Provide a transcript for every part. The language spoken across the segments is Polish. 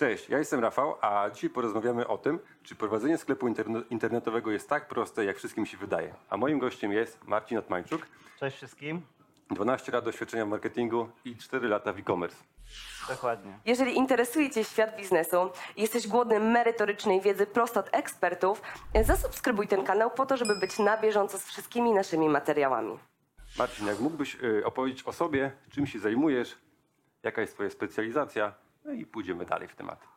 Cześć, ja jestem Rafał, a dzisiaj porozmawiamy o tym, czy prowadzenie sklepu interne- internetowego jest tak proste, jak wszystkim się wydaje. A moim gościem jest Marcin Otmańczuk, Cześć wszystkim. 12 lat doświadczenia w marketingu i 4 lata w e-commerce. Dokładnie. Jeżeli interesuje Cię świat biznesu i jesteś głodny merytorycznej wiedzy prosto od ekspertów, zasubskrybuj ten kanał po to, żeby być na bieżąco z wszystkimi naszymi materiałami. Marcin, jak mógłbyś y, opowiedzieć o sobie, czym się zajmujesz, jaka jest twoja specjalizacja, no i pójdziemy dalej w temat.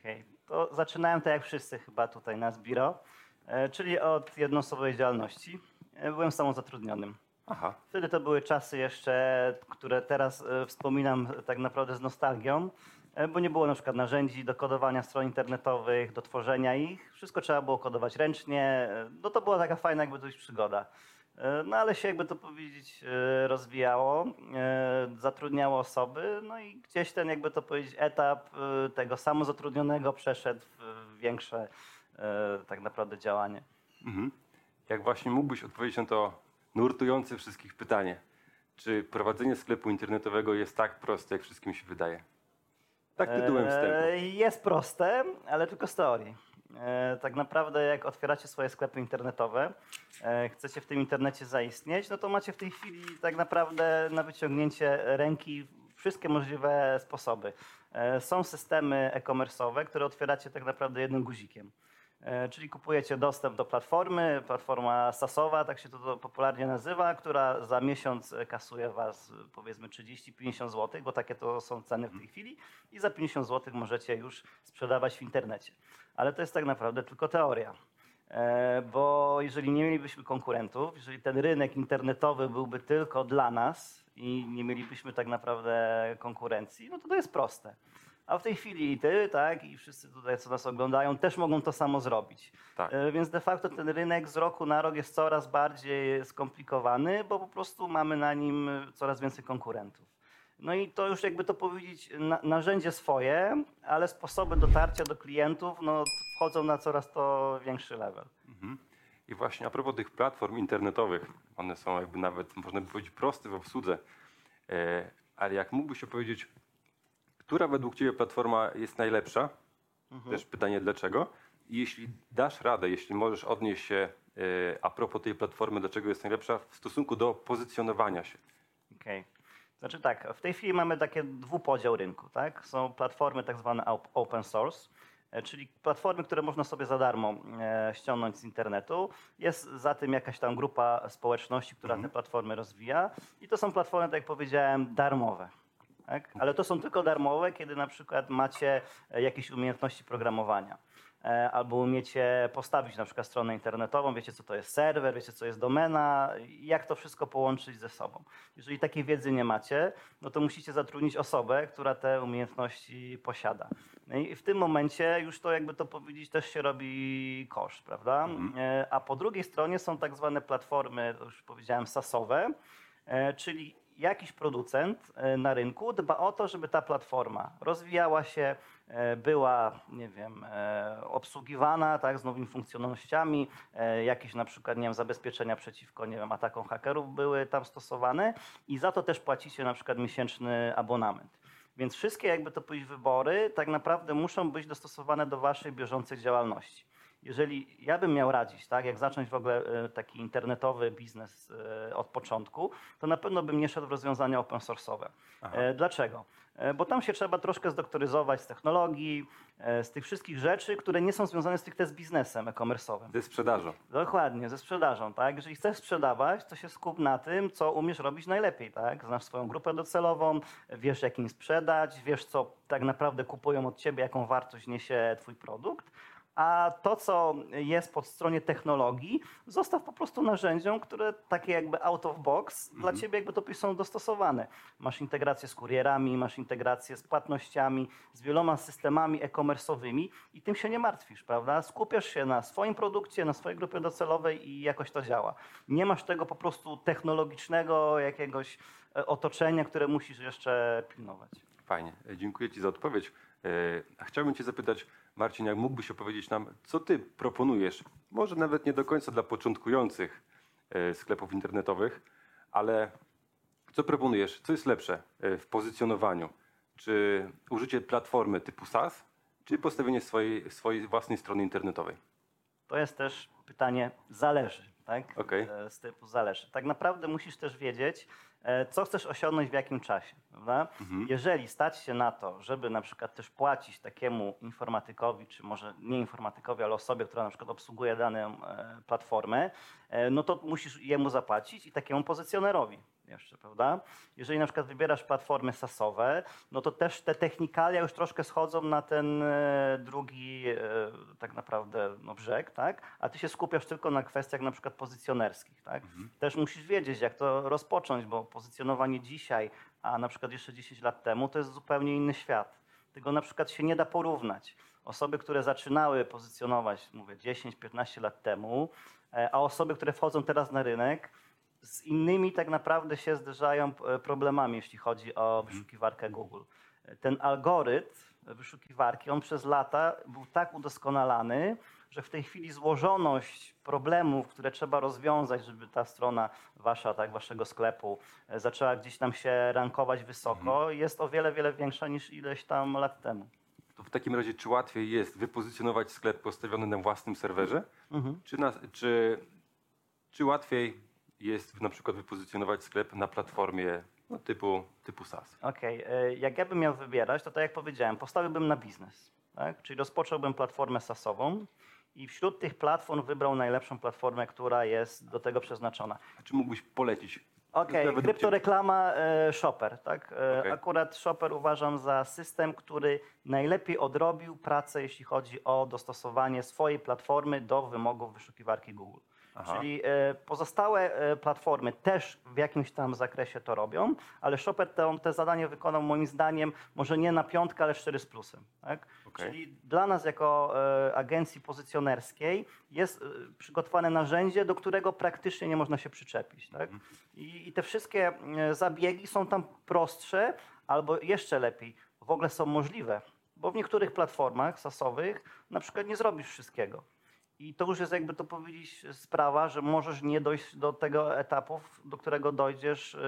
Okej. To zaczynałem tak jak wszyscy chyba tutaj na Zbiro, e, czyli od jednoosobowej działalności. E, Byłem samozatrudnionym. Aha, Wtedy to były czasy jeszcze, które teraz e, wspominam tak naprawdę z nostalgią, bo nie było na przykład narzędzi do kodowania stron internetowych, do tworzenia ich. Wszystko trzeba było kodować ręcznie. No to była taka fajna jakby dość przygoda. E, No ale się jakby to powiedzieć e, rozwijało, e, zatrudniało osoby, no i gdzieś ten jakby to powiedzieć etap tego samozatrudnionego przeszedł w większe tak naprawdę działanie. mhm. jak właśnie mógłbyś odpowiedzieć na to nurtujące wszystkich pytanie, czy prowadzenie sklepu internetowego jest tak proste, jak wszystkim się wydaje? Tak tytułem wstępu. Jest proste, ale tylko z teorii. E, Tak naprawdę jak otwieracie swoje sklepy internetowe, e, chcecie w tym internecie zaistnieć, no to macie w tej chwili tak naprawdę na wyciągnięcie ręki wszystkie możliwe sposoby. E, Są systemy e-commerce'owe, które otwieracie tak naprawdę jednym guzikiem. E, Czyli kupujecie dostęp do platformy, platforma SaaSowa, tak się to popularnie nazywa, która za miesiąc e, kasuje Was powiedzmy 30-50 zł, bo takie to są ceny w tej chwili i za 50 zł możecie już sprzedawać w internecie. Ale to jest tak naprawdę tylko teoria. E, Bo jeżeli nie mielibyśmy konkurentów, jeżeli ten rynek internetowy byłby tylko dla nas i nie mielibyśmy tak naprawdę konkurencji, no to to jest proste. A w tej chwili i ty, tak, i wszyscy tutaj, co nas oglądają, też mogą to samo zrobić. Tak. E, Więc de facto ten rynek z roku na rok jest coraz bardziej skomplikowany, bo po prostu mamy na nim coraz więcej konkurentów. No i to już jakby to powiedzieć, na, narzędzie swoje, ale sposoby dotarcia do klientów no, wchodzą na coraz to większy level. I właśnie a propos tych platform internetowych, one są jakby nawet, można by powiedzieć, proste w obsłudze, e, ale jak mógłbyś opowiedzieć, która według Ciebie platforma jest najlepsza? Też pytanie dlaczego? I jeśli dasz radę, jeśli możesz odnieść się e, a propos tej platformy, dlaczego jest najlepsza w stosunku do pozycjonowania się. Okej. Znaczy tak, w tej chwili mamy takie dwupodział rynku, tak? Są platformy tak zwane op- open source, e, czyli platformy, które można sobie za darmo e, ściągnąć z internetu. Jest za tym jakaś tam grupa społeczności, która te platformy rozwija i to są platformy, tak jak powiedziałem, darmowe. Tak? Ale to są tylko darmowe, kiedy na przykład macie e, jakieś umiejętności programowania. E, Albo umiecie postawić na przykład stronę internetową, wiecie co to jest serwer, wiecie co jest domena, jak to wszystko połączyć ze sobą. Jeżeli takiej wiedzy nie macie, no to musicie zatrudnić osobę, która te umiejętności posiada. No i w tym momencie już to jakby to powiedzieć też się robi koszt, prawda? E, A po drugiej stronie są tak zwane platformy, już powiedziałem, sasowe, czyli jakiś producent e, na rynku dba o to, żeby ta platforma rozwijała się, e, była, nie wiem, e, obsługiwana tak, z nowymi funkcjonalnościami, jakieś na przykład, nie wiem, zabezpieczenia przeciwko, nie wiem, atakom hakerów były tam stosowane i za to też płacicie na przykład miesięczny abonament. Więc wszystkie, jakby to powiedzieć, wybory tak naprawdę muszą być dostosowane do waszej bieżącej działalności. Jeżeli ja bym miał radzić, tak, jak zacząć w ogóle e, taki internetowy biznes e, od początku, to na pewno bym nie szedł w rozwiązania open source'owe. E, Dlaczego? Bo tam się trzeba troszkę zdoktoryzować z technologii, z tych wszystkich rzeczy, które nie są związane stricte z biznesem e-commerce'owym. Ze sprzedażą. Dokładnie, ze sprzedażą, tak? Jeżeli chcesz sprzedawać, to się skup na tym, co umiesz robić najlepiej, tak? Znasz swoją grupę docelową, wiesz jak im sprzedać, wiesz co tak naprawdę kupują od ciebie, jaką wartość niesie twój produkt, a to, co jest po stronie technologii, zostaw po prostu narzędziom, które takie jakby out of box dla ciebie jakby to są dostosowane. Masz integrację z kurierami, masz integrację z płatnościami, z wieloma systemami e-commerce'owymi i tym się nie martwisz, prawda? Skupiasz się na swoim produkcie, na swojej grupie docelowej i jakoś to działa. Nie masz tego po prostu technologicznego jakiegoś e, otoczenia, które musisz jeszcze pilnować. Fajnie, E, dziękuję Ci za odpowiedź. E, chciałbym Cię zapytać, Marcin, jak mógłbyś opowiedzieć nam, co Ty proponujesz, może nawet nie do końca dla początkujących e, sklepów internetowych, ale co proponujesz, co jest lepsze w pozycjonowaniu? Czy użycie platformy typu SaaS, czy postawienie swojej, swojej własnej strony internetowej? To jest też pytanie zależy, tak? E, Z typu zależy. Tak naprawdę musisz też wiedzieć, co chcesz osiągnąć w jakim czasie, prawda? Jeżeli stać się na to, żeby na przykład też płacić takiemu informatykowi, czy może nie informatykowi, ale osobie, która na przykład obsługuje daną e, platformę, e, no to musisz jemu zapłacić i takiemu pozycjonerowi jeszcze, prawda? Jeżeli na przykład wybierasz platformy sasowe, no to też te technikalia już troszkę schodzą na ten e, drugi e, tak naprawdę no, brzeg, tak? A ty się skupiasz tylko na kwestiach na przykład pozycjonerskich, tak? Też musisz wiedzieć, jak to rozpocząć, bo pozycjonowanie dzisiaj, a na przykład jeszcze 10 lat temu, to jest zupełnie inny świat. Tego na przykład się nie da porównać. Osoby, które zaczynały pozycjonować, mówię, 10-15 lat temu, e, a osoby, które wchodzą teraz na rynek, z innymi tak naprawdę się zderzają e, problemami, jeśli chodzi o wyszukiwarkę Google. Ten algorytm wyszukiwarki, on przez lata był tak udoskonalany, że w tej chwili złożoność problemów, które trzeba rozwiązać, żeby ta strona wasza, tak, waszego sklepu e, zaczęła gdzieś tam się rankować wysoko, jest o wiele, wiele większa niż ileś tam lat temu. To w takim razie, czy łatwiej jest wypozycjonować sklep postawiony na własnym serwerze, czy, na, czy, czy łatwiej jest na przykład wypozycjonować sklep na platformie no, typu, typu SaaS? Okej, e, jak ja bym miał wybierać, to tak jak powiedziałem, postawiłbym na biznes. Tak? Czyli rozpocząłbym platformę SaaSową i wśród tych platform wybrał najlepszą platformę, która jest do tego przeznaczona. A czy mógłbyś polecić? Okej, ciebie. kryptoreklama e, Shopper. Tak? E, Okej. Akurat Shopper uważam za system, który najlepiej odrobił pracę, jeśli chodzi o dostosowanie swojej platformy do wymogów wyszukiwarki Google. Aha. Czyli e, pozostałe e, platformy też w jakimś tam zakresie to robią, ale Shopper te, te zadanie wykonał moim zdaniem może nie na piątkę, ale 4 z plusem. Tak? Okej. Czyli dla nas jako e, agencji pozycjonerskiej jest przygotowane narzędzie, do którego praktycznie nie można się przyczepić. Tak? I, I te wszystkie zabiegi są tam prostsze, albo jeszcze lepiej, w ogóle są możliwe. Bo w niektórych platformach sasowych na przykład nie zrobisz wszystkiego. I to już jest jakby to powiedzieć sprawa, że możesz nie dojść do tego etapu, do którego dojdziesz y,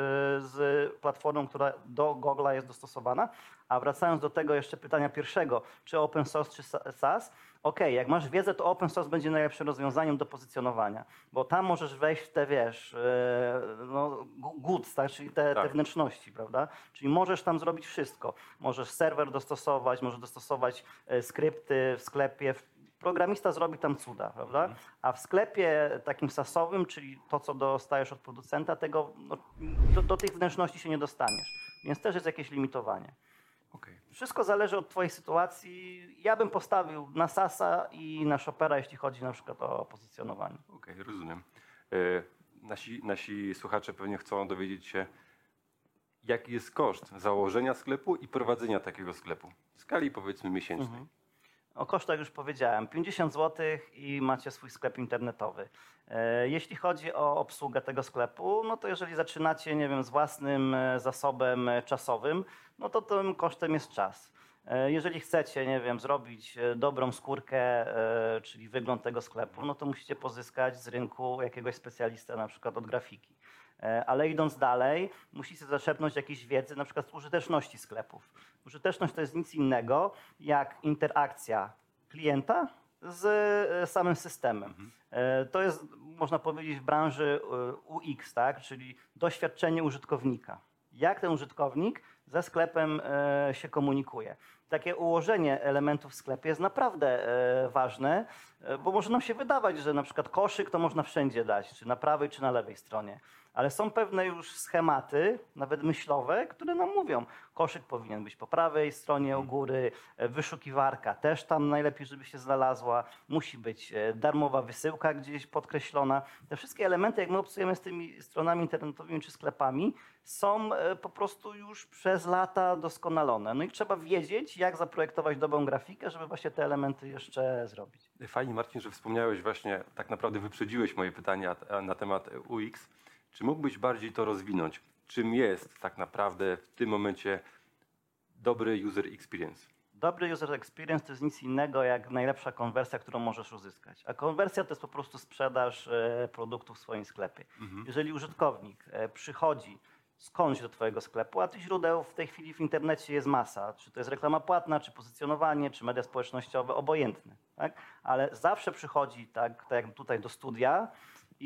z platformą, która do Google'a jest dostosowana. A wracając do tego jeszcze pytania pierwszego, czy open source, czy sa- SaaS, Okej, jak masz wiedzę, to open source będzie najlepszym rozwiązaniem do pozycjonowania, bo tam możesz wejść w te, wiesz, e, no, goods, tak? czyli te, te Tak. wnętrzności, prawda? Czyli możesz tam zrobić wszystko. Możesz serwer dostosować, możesz dostosować e, skrypty w sklepie. Programista zrobi tam cuda, prawda? A w sklepie takim sasowym, czyli to, co dostajesz od producenta, tego, no, do, do tych wnętrzności się nie dostaniesz. Więc też jest jakieś limitowanie. Okej. Wszystko zależy od Twojej sytuacji. Ja bym postawił na Sasa i na Shopera, jeśli chodzi na przykład o pozycjonowanie. Okej, rozumiem. E, nasi, nasi słuchacze pewnie chcą dowiedzieć się, jaki jest koszt założenia sklepu i prowadzenia takiego sklepu w skali powiedzmy miesięcznej. O kosztach już powiedziałem. 50 zł i macie swój sklep internetowy. E, Jeśli chodzi o obsługę tego sklepu, no to jeżeli zaczynacie, nie wiem, z własnym e, zasobem e, czasowym, no to tym kosztem jest czas. Jeżeli chcecie, nie wiem, zrobić dobrą skórkę, czyli wygląd tego sklepu, no to musicie pozyskać z rynku jakiegoś specjalistę, na przykład od grafiki. E, Ale idąc dalej, musicie zaczerpnąć jakiejś wiedzy, na przykład z użyteczności sklepów. Użyteczność to jest nic innego jak interakcja klienta z e, samym systemem. E, To jest, można powiedzieć, w branży UX, tak? czyli doświadczenie użytkownika. Jak ten użytkownik ze sklepem się komunikuje. Takie ułożenie elementów w sklepie jest naprawdę ważne, bo może nam się wydawać, że na przykład koszyk to można wszędzie dać, czy na prawej, czy na lewej stronie. Ale są pewne już schematy, nawet myślowe, które nam mówią, koszyk powinien być po prawej stronie u góry, e, wyszukiwarka też tam najlepiej, żeby się znalazła, musi być e, darmowa wysyłka gdzieś podkreślona. Te wszystkie elementy, jak my obsługujemy z tymi stronami internetowymi czy sklepami, są e, po prostu już przez lata doskonalone. No i trzeba wiedzieć, jak zaprojektować dobrą grafikę, żeby właśnie te elementy jeszcze zrobić. Fajnie Marcin, że wspomniałeś właśnie, tak naprawdę wyprzedziłeś moje pytania na temat UX. Czy mógłbyś bardziej to rozwinąć? Czym jest tak naprawdę w tym momencie dobry user experience? Dobry user experience to jest nic innego jak najlepsza konwersja, którą możesz uzyskać. A konwersja to jest po prostu sprzedaż e, produktów w swoim sklepie. Jeżeli użytkownik e, przychodzi skądś do Twojego sklepu, a tych źródeł w tej chwili w internecie jest masa. Czy to jest reklama płatna, czy pozycjonowanie, czy media społecznościowe, obojętne. Tak? Ale zawsze przychodzi, tak, tak jak tutaj do studia,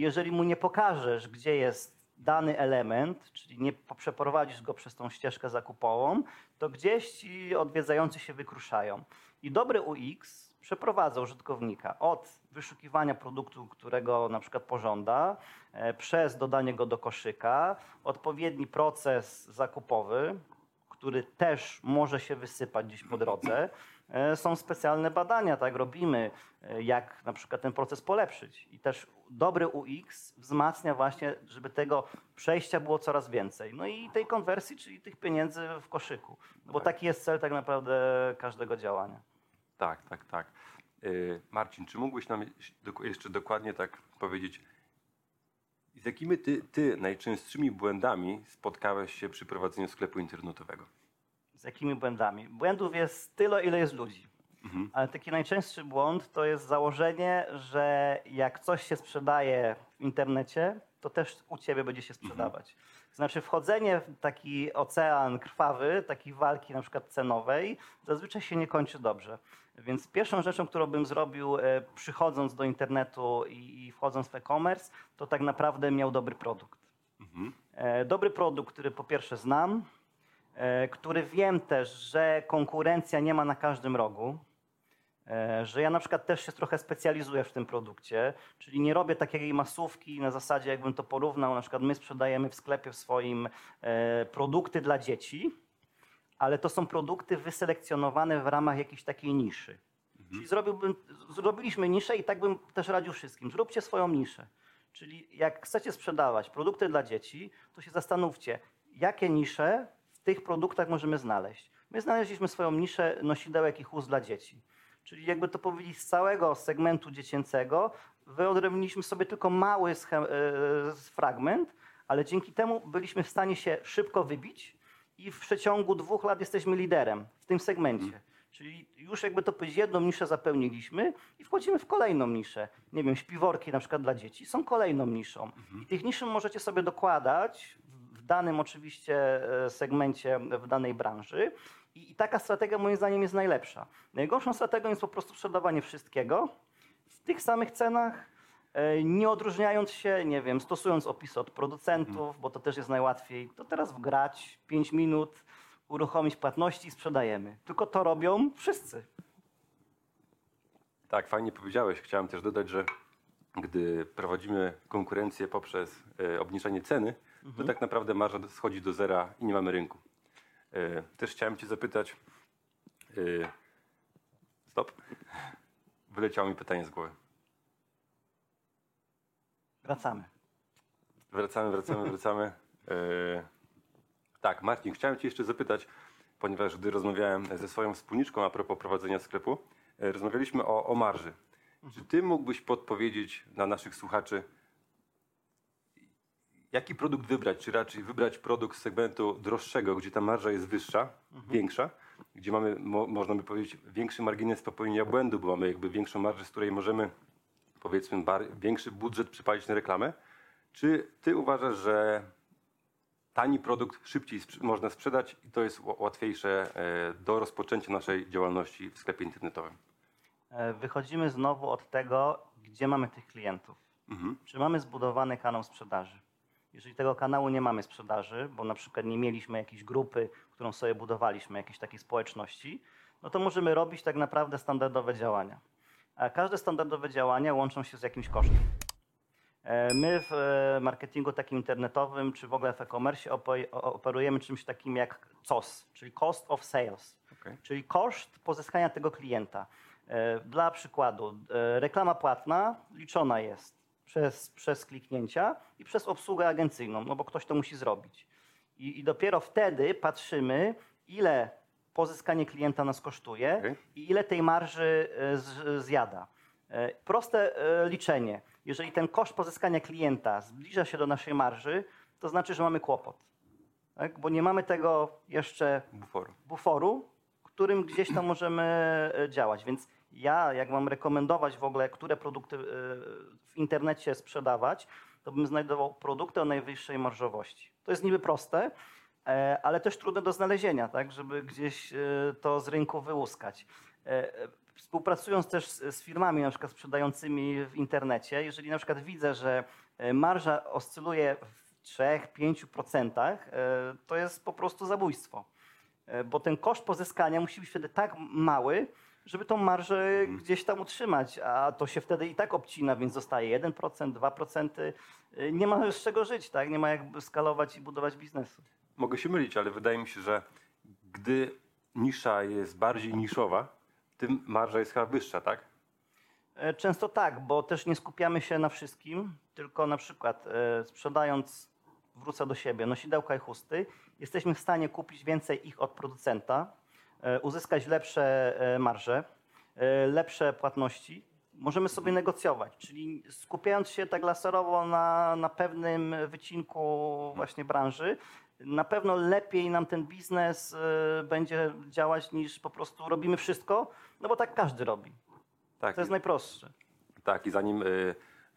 jeżeli mu nie pokażesz, gdzie jest dany element, czyli nie przeprowadzisz go przez tą ścieżkę zakupową, to gdzieś ci odwiedzający się wykruszają. I dobry UX przeprowadza użytkownika od wyszukiwania produktu, którego na przykład pożąda, e, przez dodanie go do koszyka, odpowiedni proces zakupowy, który też może się wysypać gdzieś po drodze. E, Są specjalne badania, tak robimy, e, jak na przykład ten proces polepszyć. I też dobry UX wzmacnia właśnie, żeby tego przejścia było coraz więcej. No i tej konwersji, czyli tych pieniędzy w koszyku. Bo taki jest cel tak naprawdę każdego działania. Tak, tak, tak. Y, Marcin, czy mógłbyś nam jeszcze dokładnie tak powiedzieć, z jakimi ty, ty najczęstszymi błędami spotkałeś się przy prowadzeniu sklepu internetowego? Jakimi błędami? Błędów jest tyle, ile jest ludzi. Mhm. Ale taki najczęstszy błąd to jest założenie, że jak coś się sprzedaje w internecie, to też u ciebie będzie się sprzedawać. Znaczy wchodzenie w taki ocean krwawy, takiej walki na przykład cenowej, zazwyczaj się nie kończy dobrze. Więc pierwszą rzeczą, którą bym zrobił e, przychodząc do internetu i, wchodząc w e-commerce, to tak naprawdę miał dobry produkt. Mhm. E, Dobry produkt, który po pierwsze znam, który wiem też, że konkurencja nie ma na każdym rogu, e, że ja na przykład też się trochę specjalizuję w tym produkcie, czyli nie robię takiej masówki na zasadzie, jakbym to porównał, na przykład my sprzedajemy w sklepie swoim e, produkty dla dzieci, ale to są produkty wyselekcjonowane w ramach jakiejś takiej niszy. Czyli zrobiłbym, zrobiliśmy niszę i tak bym też radził wszystkim. Zróbcie swoją niszę. Czyli jak chcecie sprzedawać produkty dla dzieci, to się zastanówcie, jakie nisze tych produktach możemy znaleźć. My znaleźliśmy swoją niszę nosidełek i chust dla dzieci. Czyli jakby to powiedzieć, z całego segmentu dziecięcego wyodrębniliśmy sobie tylko mały e, fragment, ale dzięki temu byliśmy w stanie się szybko wybić i w przeciągu dwóch lat jesteśmy liderem w tym segmencie. Czyli już jakby to powiedzieć, jedną niszę zapełniliśmy i wchodzimy w kolejną niszę. Nie wiem, śpiworki na przykład dla dzieci są kolejną niszą. I tych niszy możecie sobie dokładać danym oczywiście e, segmencie, w danej branży. I, I taka strategia moim zdaniem jest najlepsza. Najgorszą strategią jest po prostu sprzedawanie wszystkiego w tych samych cenach, e, nie odróżniając się, nie wiem, stosując opisy od producentów, bo to też jest najłatwiej. To teraz wgrać 5 minut, uruchomić płatności i sprzedajemy. Tylko to robią wszyscy. Tak, fajnie powiedziałeś. Chciałem też dodać, że gdy prowadzimy konkurencję poprzez e, obniżenie ceny, to tak naprawdę marża schodzi do zera i nie mamy rynku. E, też chciałem Cię zapytać. E, stop. Wyleciało mi pytanie z głowy. Wracamy. Wracamy, wracamy, wracamy. E, tak, Marcin, chciałem Cię jeszcze zapytać, ponieważ gdy rozmawiałem ze swoją wspólniczką a propos prowadzenia sklepu, rozmawialiśmy o, o marży. Czy Ty mógłbyś podpowiedzieć dla naszych słuchaczy, jaki produkt wybrać? Czy raczej wybrać produkt z segmentu droższego, gdzie ta marża jest wyższa, większa, gdzie mamy, mo, można by powiedzieć, większy margines popełnienia błędu, bo mamy jakby większą marżę, z której możemy, powiedzmy, bar, większy budżet przypalić na reklamę? Czy ty uważasz, że tani produkt szybciej można sprzedać i to jest łatwiejsze e, do rozpoczęcia naszej działalności w sklepie internetowym? E, Wychodzimy znowu od tego, gdzie mamy tych klientów. Mhm. Czy mamy zbudowany kanał sprzedaży? Jeżeli tego kanału nie mamy sprzedaży, bo na przykład nie mieliśmy jakiejś grupy, którą sobie budowaliśmy, jakiejś takiej społeczności, no to możemy robić tak naprawdę standardowe działania. A każde standardowe działania łączą się z jakimś kosztem. E, My w e, marketingu takim internetowym, czy w ogóle w e-commerce operujemy czymś takim jak COS, czyli Cost of Sales Okej. czyli koszt pozyskania tego klienta. E, Dla przykładu, reklama płatna liczona jest przez, przez kliknięcia i przez obsługę agencyjną, no bo ktoś to musi zrobić. I, i dopiero wtedy patrzymy, ile pozyskanie klienta nas kosztuje Okej. i ile tej marży e, z, zjada. E, Proste e, liczenie. Jeżeli ten koszt pozyskania klienta zbliża się do naszej marży, to znaczy, że mamy kłopot. Tak? Bo nie mamy tego jeszcze Buforu. buforu, którym gdzieś tam możemy działać. Więc ja, jak mam rekomendować w ogóle, które produkty w internecie sprzedawać, to bym znajdował produkty o najwyższej marżowości. To jest niby proste, e, ale też trudne do znalezienia, tak, żeby gdzieś e, to z rynku wyłuskać. E, Współpracując też z, firmami na przykład sprzedającymi w internecie, jeżeli na przykład widzę, że marża oscyluje w 3-5%, e, to jest po prostu zabójstwo. Bo ten koszt pozyskania musi być wtedy tak mały, żeby tą marżę gdzieś tam utrzymać, a to się wtedy i tak obcina, więc zostaje 1%, 2%. E, Nie ma z czego żyć, tak? Nie ma jak skalować i budować biznesu. Mogę się mylić, ale wydaje mi się, że gdy nisza jest bardziej niszowa, tym marża jest chyba wyższa, tak? E, Często tak, bo też nie skupiamy się na wszystkim, tylko na przykład e, sprzedając, wrócę do siebie, nosidełka i chusty, jesteśmy w stanie kupić więcej ich od producenta, uzyskać lepsze e, marże, e, lepsze płatności. Możemy sobie negocjować, czyli skupiając się tak laserowo na, na pewnym wycinku właśnie branży, na pewno lepiej nam ten biznes e, będzie działać niż po prostu robimy wszystko, no bo tak każdy robi. Tak, To jest najprostsze. tak i zanim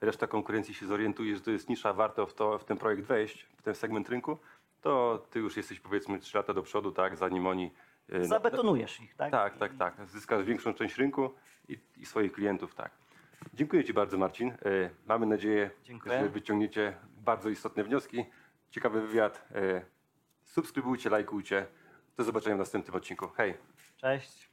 reszta konkurencji się zorientuje, że to jest nisza, warto w, to, w ten projekt wejść, w ten segment rynku, to ty już jesteś powiedzmy 3 lata do przodu, tak, zanim oni... y, Zabetonujesz ich, tak? Tak, tak, tak. Zyskasz większą część rynku i, i swoich klientów, tak. Dziękuję Ci bardzo, Marcin. Y, mamy nadzieję, Dziękuję. że wyciągniecie bardzo istotne wnioski. Ciekawy wywiad. Y, subskrybujcie, lajkujcie. Do zobaczenia w następnym odcinku. Hej! Cześć.